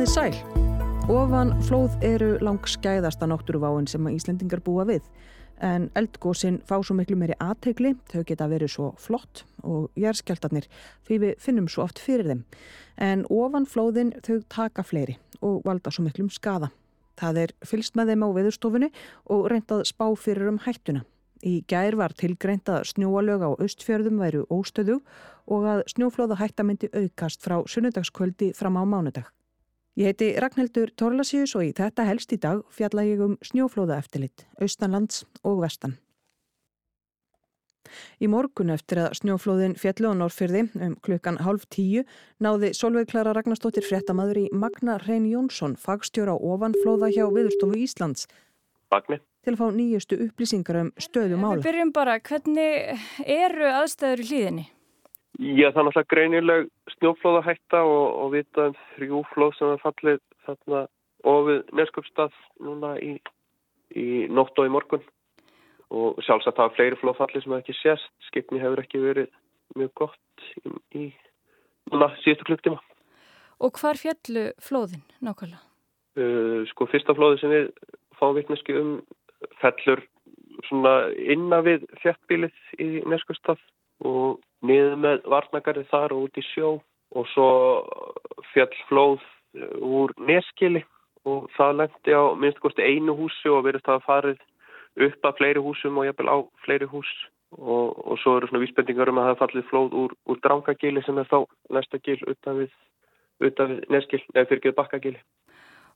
Komið sæl. Ofan flóð eru langskæðasta náttúruváin sem að Íslendingar búa við. En eldgósin fá svo miklu meiri aðtegli, þau geta verið svo flott og jærskjaldarnir því við finnum svo oft fyrir þeim. En ofan flóðin þau taka fleiri og valda svo miklum skada. Það er fylst með þeim á viðurstofunni og reyndað spá fyrir um hættuna. Í gær var tilgreint að snjóalög á austfjörðum væru óstöðu og að snjóflóða hættamindi aukast frá sunnudagskvöldi fram á mánudag. Ég heiti Ragnhildur Torlasíus og í þetta helst í dag fjalla ég um snjóflóða eftirlit, austanlands og vestan. Í morgun eftir að snjóflóðin fjallu á Norrfyrði um klukkan halv tíu náði Solveig Klara Ragnarstóttir fréttamaður í Magna Reyn Jónsson, fagstjóra ofanflóða hjá Viðurstofu Íslands. Magni til að fá nýjustu upplýsingar um stöðu mála. Við byrjum bara, hvernig eru aðstæður í hlýðinni? Já, það er náttúrulega greinileg snjóflóðahætta og, og vita um þrjú flóð sem er fallið þarna og við neskjöpstað núna í, í nótt og í morgun og sjálfsagt er fleiri flóðfallið sem ekki sést. Skipni hefur ekki verið mjög gott í, í núna síðustu klukktíma. Og hvar fjallu flóðin nákvæmlega? Uh, sko fyrsta flóði sem við fáum vittneski um fellur svona inna við fjettbílið í Neskustaf og niður með varnagarði þar og út í sjó og svo fjall flóð úr Neskili og það lendi á minnst kosti einu húsi og verið það að farið upp að fleiri húsum og jafnvel á fleiri hús og, og svo eru svona vísbendingar um að það er fallið flóð úr, úr Drangagili sem er þá næsta gil utan við, utan við Neskil, eða fyrir bakkagili.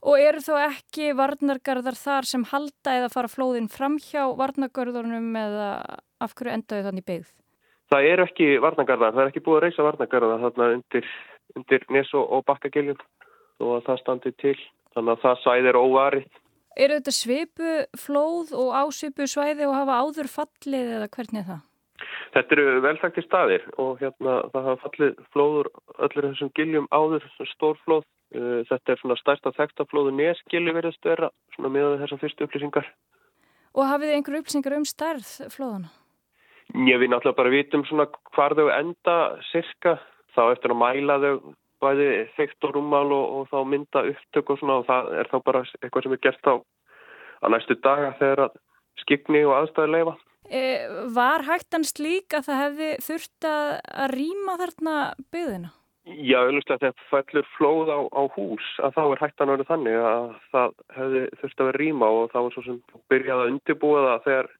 Og eru þó ekki varnargarðar þar sem halda eða fara flóðin fram hjá varnargarðunum eða af hverju endaðu þannig beigð? Það eru ekki varnargarðar, það er ekki búið að reysa varnargarðar þarna undir, undir nes og, og bakkagiljum og það standi til, þannig að það svæði er óvarið. Eru þetta svipu flóð og ásvipu svæði og hafa áður fallið eða hvernig er það? Þetta eru velþækti staðir og hérna það hafa fallið flóður öllur þessum giljum áður, stórflóð Eh, þetta er svona stærsta þekktaflóðu neskilu verðast vera svona með þessar fyrstu upplýsingar. Og hafið þið einhverju upplýsingar um stærð flóðuna? Ég við náttúrulega bara vitum svona hvar þau enda sirka þá eftir að mæla þau bæði þekkt og rúmal og, og þá mynda upptök og svona og það er þá bara eitthvað sem er gert á að næstu daga þegar að skipni og aðstæði leifa. E, var hægtan slík að það hefði þurft að rýma þarna byggðina? Já, auðvitað þegar fellur flóð á, á hús að þá er hættan verið þannig að það hefði þurft að vera rýma og þá er svo sem byrjaði að undirbúa það þegar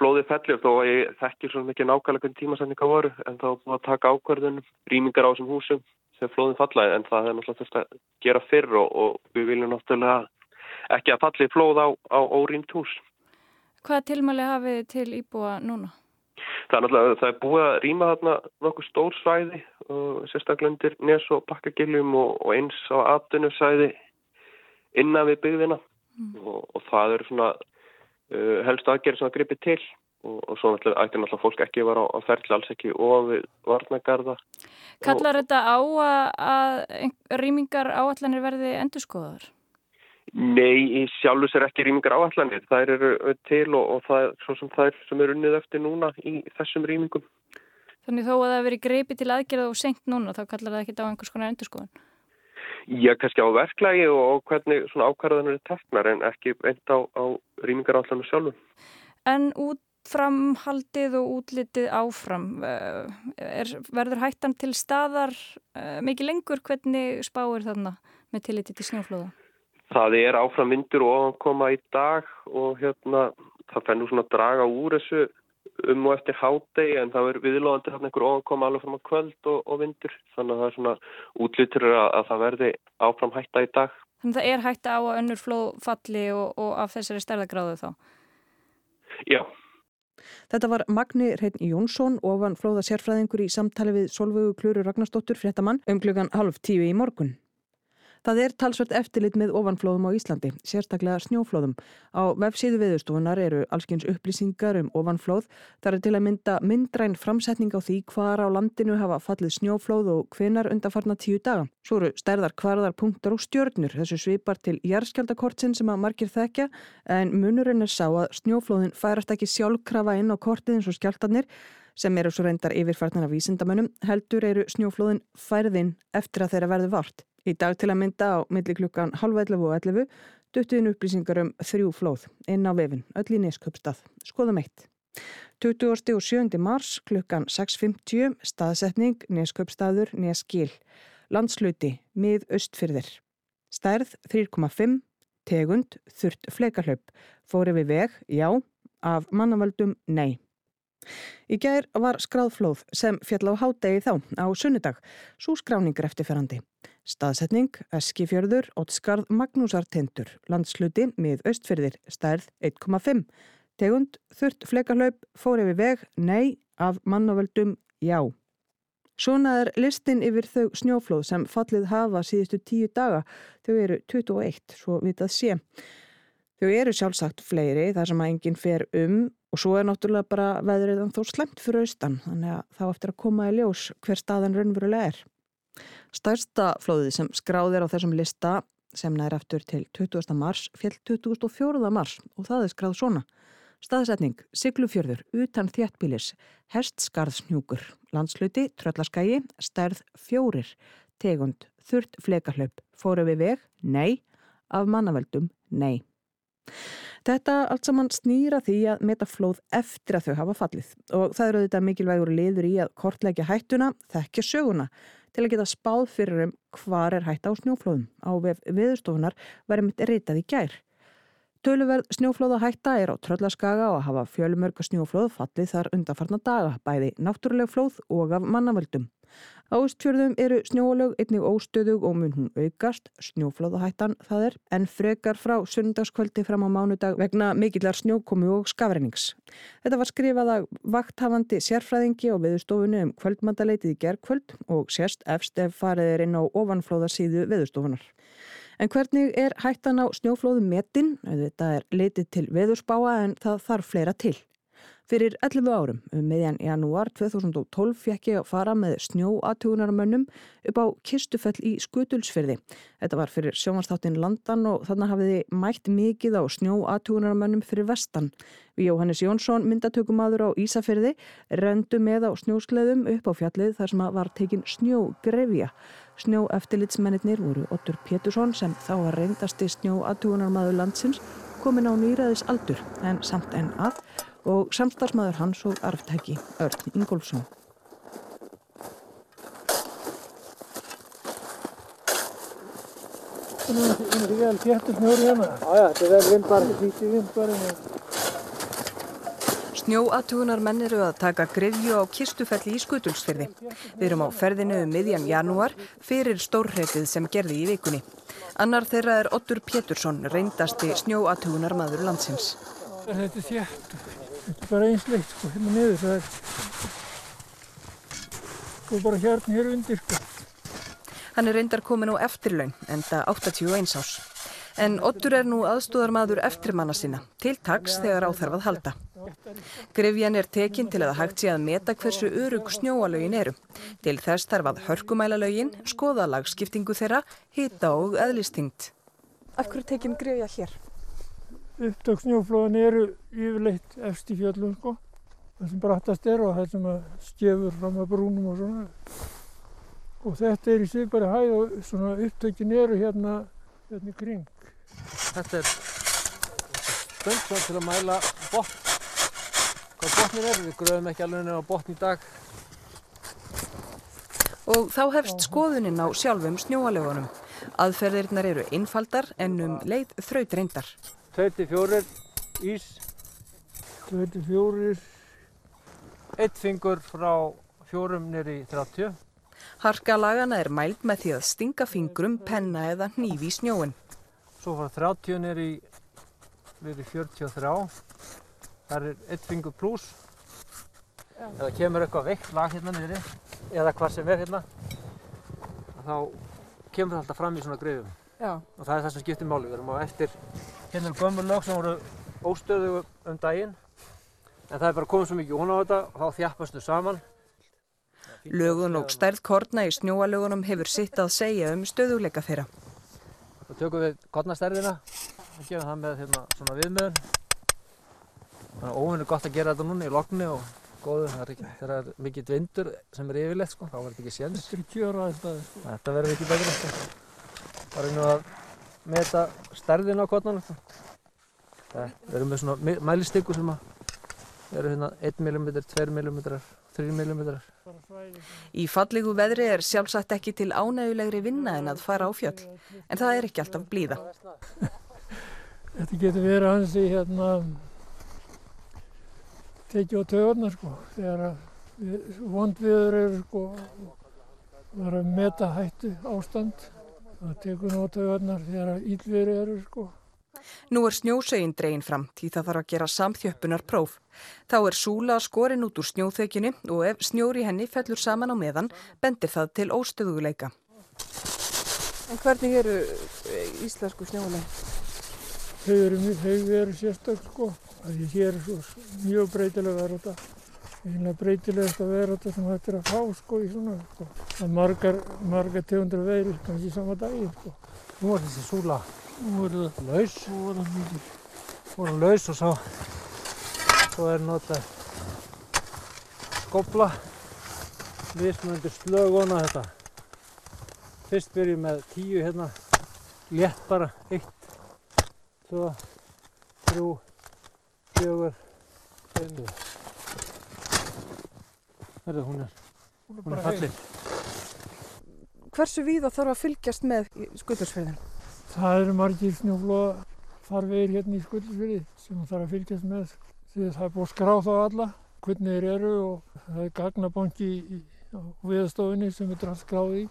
flóðið fellur þó að ég þekkir svo mikið nákvæmlega hvernig tímasendinga voru en þá búið að taka ákverðunum rýmingar á þessum húsum þegar flóðið fallaði en það er náttúrulega þurft að gera fyrr og, og við viljum náttúrulega ekki að falli flóð á, á órýmt hús. Hvað tilmæli hafið til íbúa núna? Það er náttúrulega, það er búið að rýma þarna nokkuð stór svæði og sérstaklega undir nes og bakkagiljum og, og eins á atvinnu svæði innan við byggðina mm. og, og það eru svona uh, helst aðgerið sem að gripi til og, og svo ætti náttúrulega fólk ekki að vera á, ferli alls ekki og við varnagarða. Kallar þetta á að, að rýmingar áallanir verði endurskoðar? Nei, í sjálfus er ekki rýmingar áallanir. Það eru til og, og það svo sem það er sem er unnið eftir núna í þessum rýmingum. Þannig þó að það veri greipi til aðgerða og senkt núna, þá kallar það ekki á einhvers konar endurskoðun? Já, kannski á verklagi og hvernig svona ákvarðanur er teknar en ekki eint á, á rýmingar áallanir sjálfum. En út framhaldið og útlitið áfram, eh, er, verður hættan til staðar eh, mikið lengur hvernig spáir þarna með tilliti til snjóflóða? Það er áfram vindur og ofankoma í dag og hérna það fennur svona að draga úr þessu um og eftir hádegi en það er viðlóðandi hérna einhver ofankoma alveg fram á kvöld og, og vindur þannig að það er svona útlýttur að, að það verði áfram hætta í dag. Þannig að það er hætta á að önnur flóð falli og, og af þessari stærðagráðu þá? Já. Þetta var Magni Reyn Jónsson ofan flóða sérfræðingur í samtali við Solvögu Kluru Ragnarsdóttur fréttamann um klukkan halv tíu í morgun. Það er talsvert eftirlit með ofanflóðum á Íslandi, sérstaklega snjóflóðum. Á vefsíðu viðustofunar eru allskyns upplýsingar um ofanflóð. Það er til að mynda myndræn framsetning á því hvar á landinu hafa fallið snjóflóð og hvenar undarfarna tíu daga. Svo eru stærðar hvarðar punktar og stjörnur, þessu svipar til jærskjaldakortsin sem að margir þekja, en munurinn er sá að snjóflóðin færast ekki sjálfkrafa inn á kortið eins og skjaldarnir, sem eru svo reyndar yfirfartana vísindamönnum, heldur eru snjóflóðin færðinn eftir að þeirra verði vart. Í dag til að mynda á milli klukkan halv 11 og 11 duttuðin upplýsingar um þrjú flóð inn á vefin, öll í Nesköpstað. Skoðum eitt. 27. mars klukkan 6.50 staðsetning Nesköpstaður Neskil. Landsluti mið östfyrðir. Stærð 3,5 tegund þurft fleikarhlaup. Fóri við veg, já, af mannavöldum, nei. Í gær var skráðflóð sem fjall á hádegi þá á sunnudag, svo skráningur eftirferandi. Staðsetning, Eskifjörður, Ottskarð, Magnúsartindur, landsluti með austfyrðir, stærð 1,5. Tegund, þurft fleikarhlaup, fór yfir veg, nei, af mannavöldum, já. Svona er listin yfir þau snjóflóð sem fallið hafa síðustu tíu daga. Þau eru 21, svo vitað sé. Þau eru sjálfsagt fleiri þar sem að enginn fer um og svo er náttúrulega bara veðrið þó slemt fyrir austan þannig að þá eftir að koma í ljós hver staðan raunverulega er. Stærsta flóðið sem skráðir á þessum lista sem nær eftir til 20. mars fjell 2004. mars og það er skráð svona. Staðsetning, Siglufjörður, utan þjættbílis, Hestskarðsnjúkur, landsluti, Tröllaskægi, stærð fjórir, tegund, þurrt flekarhlaup, fóru við veg, nei, af mannaveldum, nei. Þetta allt saman snýra því að meta flóð eftir að þau hafa fallið og það eru þetta mikilvægur liður í að kortleggja hættuna, þekkja söguna til að geta spáð fyrir um hvar er hætta á snjóflóðum. Á viðstofunar verðum þetta reytað í gær. Töluverð snjóflóða hætta er á tröllaskaga og hafa fjölumörgu snjóflóð fallið þar undanfarnar daga, bæði náttúruleg flóð og af mannavöldum. Á Ístfjörðum eru snjóalög einnig óstöðug og mun hún aukast, snjóflóðahættan það er, en frekar frá sunnudagskvöldi fram á mánudag vegna mikillar snjókomu og skafrennings. Þetta var skrifað að vakthafandi sérfræðingi og viðstofunni um kvöldmandaleitið í gerðkvöld og sérst efst ef farið er inn á ofanflóðarsíðu viðstofunar. En hvernig er hættan á snjóflóðum metin? Þetta er leitið til viðurspáa en það þarf fleira til. Fyrir 11 árum, um meðjan janúar 2012, fekk ég að fara með snjóatúnarmönnum upp á Kistufell í Skutulsfyrði. Þetta var fyrir sjómanstáttin Landan og þannig hafiði mætt mikið á snjóatúnarmönnum fyrir vestan. Við Jóhannes Jónsson, myndatökumadur á Ísafyrði, rendu með á snjósleðum upp á fjallið þar sem var tekin snjógrefja. Snjó eftirlitsmennir voru Ottur Pétursson sem þá var reyndasti snjóatúnarmadur landsins komin á nýraðis aldur en samt enn að og samstarfsmaður hans og arftæki Örn Ingólfsson. Það er vel téttur snjóri hérna. Já, já, þetta er vel vindbarinn. Hvítið vindbarinn. Snjóatugunar menn eru að taka grefju á kistufelli í skutulsfyrði. Við erum á ferðinu um miðjan janúar fyrir stórhreitið sem gerði í vikunni. Annar þeirra er Ottur Pétursson, reyndasti snjóatugunar maður landsins. Þetta er þjættur. Þetta er bara einsleitt sko, hérna niður það er sko bara hérna hér undir sko. Hann er reyndar komin á eftirlaun, enda 81 ás. En Ottur er nú aðstóðarmadur eftirmanna sinna, til taks þegar áþarfað halda. Grefjan er tekinn til að hægt sé að meta hversu örug snjóalögin eru. Til þess þarf að hörkumæla lögin, skoða lagskiptingu þeirra, hita og eðlistingt. Af hverju tekinn grefja hér? Upptök snjóflóðan eru yfirleitt efst í fjöllum sko. Það sem brattast er og það sem skefur fram að brúnum og svona. Og þetta er í bara hæð og svona upptökin eru hérna, hérna í kring. Þetta er stönd til að mæla botn. Hvað botnir er? Við gröðum ekki alveg nefn á botn í dag. Og þá hefst skoðuninn á sjálfum snjóalögunum. Aðferðirnar eru einfaldar en um leið þraut reyndar. 24 ís. 24 Eitt fingur frá fjórum nýri 30 Harka lagana er mælt með því að stinga fingrum, penna eða hnífi í snjóin Svo frá 30 nýri við 43 Það er eitt fingur pluss Ef það kemur eitthvað veikt lag hérna nýri eða hvað sem er hérna þá kemur það alltaf fram í svona grefum Já. og það er það sem skiptir máli. Við erum á eftir hérna gömur lög sem voru óstöðu um daginn en það er bara komið svo mikið hún á þetta og þá þjappastu saman. Lögun og stærð korna í snjóalögunum hefur sitt að segja um stöðuleika þeirra. Þá tökum við kornastærðina og gefum það með hérna, svona viðmöðun. Þannig að óvinn er gott að gera þetta núna í lokni og góðu. Það er mikill vindur sem er yfirleitt sko, þá verður þetta ekki séns. Þetta er. Þetta verður ekki betra. Sko. Það er nú að meta stærðin á kotnanum. Við erum með svona mælistykku sem eru hérna 1 mm, 2 mm, 3 mm. Í fallegu veðri er sjálfsagt ekki til ánægulegri vinna en að fara á fjöll, en það er ekki alltaf blíða. Þetta getur verið hans í hérna tekið á töðunar sko, þegar vondviður eru sko, var að meta hættu ástand, nú á töðunar þegar ílveri eru sko. Nú er snjósegin dregin fram því það þarf að gera samþjöppunar próf. Þá er súla skorin út úr snjóþekjunni og ef snjóri henni fellur saman á meðan bendir það til óstöðuguleika. En hvernig eru eh, íslensku snjólega? Þau eru, eru sérstaklega sko. Það er mjög breytilega verið þetta. Einlega breytilegast að vera þetta sem þetta er að fá sko í svona sko. Það margar, margar tegundra veiri kannski sama daginn sko. Nú er þessi súla Nú er það laus. Nú er það mikið. Nú er það laus og svo, svo er notað skobla. Mismunandi slögona þetta. Fyrst byrjum með tíu hérna. Létt bara. Eitt, tvö, þrjú, fjögur, fimm. Herðu hún er, hún er fallin. Hversu víða þarf að fylgjast með skutursferðinu? Það eru margir snjóflóða farvegir hérna í Skullisfjörði sem það þarf að fylgjast með því það er búið að skrá þá alla hvernig þeir eru og það er gagnabanki á viðstofinni sem er allt skráði í.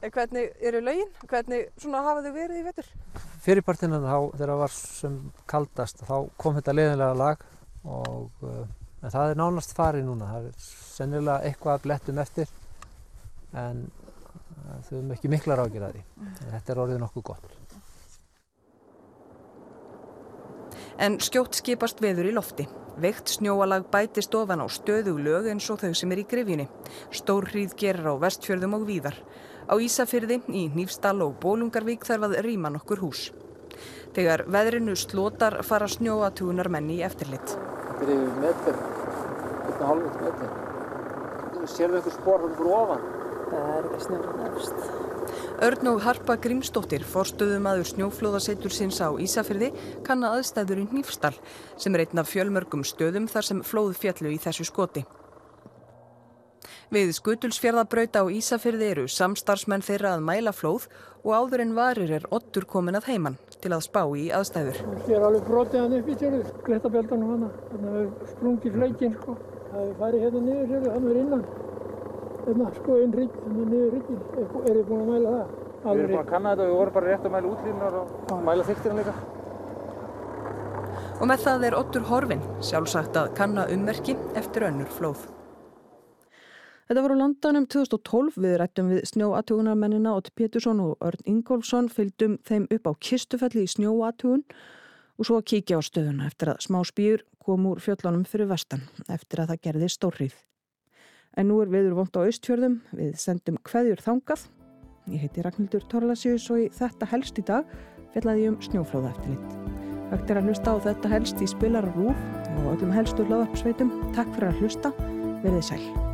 En hvernig eru laugin? Hvernig hafa þau verið í vetur? Fyrirpartina þá þegar það var sem kaldast þá kom þetta leðinlega lag og uh, það er nánast farið núna. Það er sennilega eitthvað að blettum eftir en þau höfum ekki mikla ráðgjur að því. Þetta er orðið nokkuð gott. En skjótt skipast veður í lofti. Veikt snjóalag bætist ofan á stöðug lög eins og þau sem er í grifjunni. Stór hríð gerir á vestfjörðum og víðar. Á Ísafyrði, í Nýfstall og Bólungarvík þarf að rýma nokkur hús. Þegar veðrinu slótar fara snjóatugunar menni í eftirlit. Er yfir meter, 1,5 meter. Sér við einhver spór hann fyrir ofan? Það er ekki snjóðan efst. Örn og Harpa Grímsdóttir, forstöðum aður snjóflóðasettur sinns á Ísafyrði, kann að aðstæður í Nýfstall, sem er einn af fjölmörgum stöðum þar sem flóð fjallu í þessu skoti. Við skutulsfjörðabrauta á Ísafyrði eru samstarfsmenn þeirra að mæla flóð og áður en varir er ottur komin að heiman til að spá í aðstæður. Hér er alveg brotið hann upp í tjörðu, glettabeldanum hann, þannig að það sprungi fleikin sko. Það er farið hérna niður, hann er innan hérna sko einn rygg, hérna niður ryggin, er þið búin að mæla það? Alveg. Við erum búin að kanna þetta og við vorum bara rétt að mæla útlýnar og mæla þyktirinn líka. Og með það er Ottur Horfinn sjálfsagt að kanna ummerki eftir önnur flóð. Þetta voru Londonum 2012 við rættum við snjóatugunarmennina Ott Pétursson og Örn Ingólfsson fylgdum þeim upp á kistufelli í snjóatugun og svo að kíkja á stöðuna eftir að smá spýr kom úr fjöllunum fyrir vestan eftir að það gerði stórrið. En nú er viður vond á austfjörðum, við sendum hveðjur þangað. Ég heiti Ragnhildur Torlasjus og í þetta helst í dag fjallaði um snjóflóða eftir lit. Hægt er að hlusta á þetta helst í spilar og rúf og öllum helstu hlaðarpsveitum. Takk fyrir að hlusta, verðið sæl.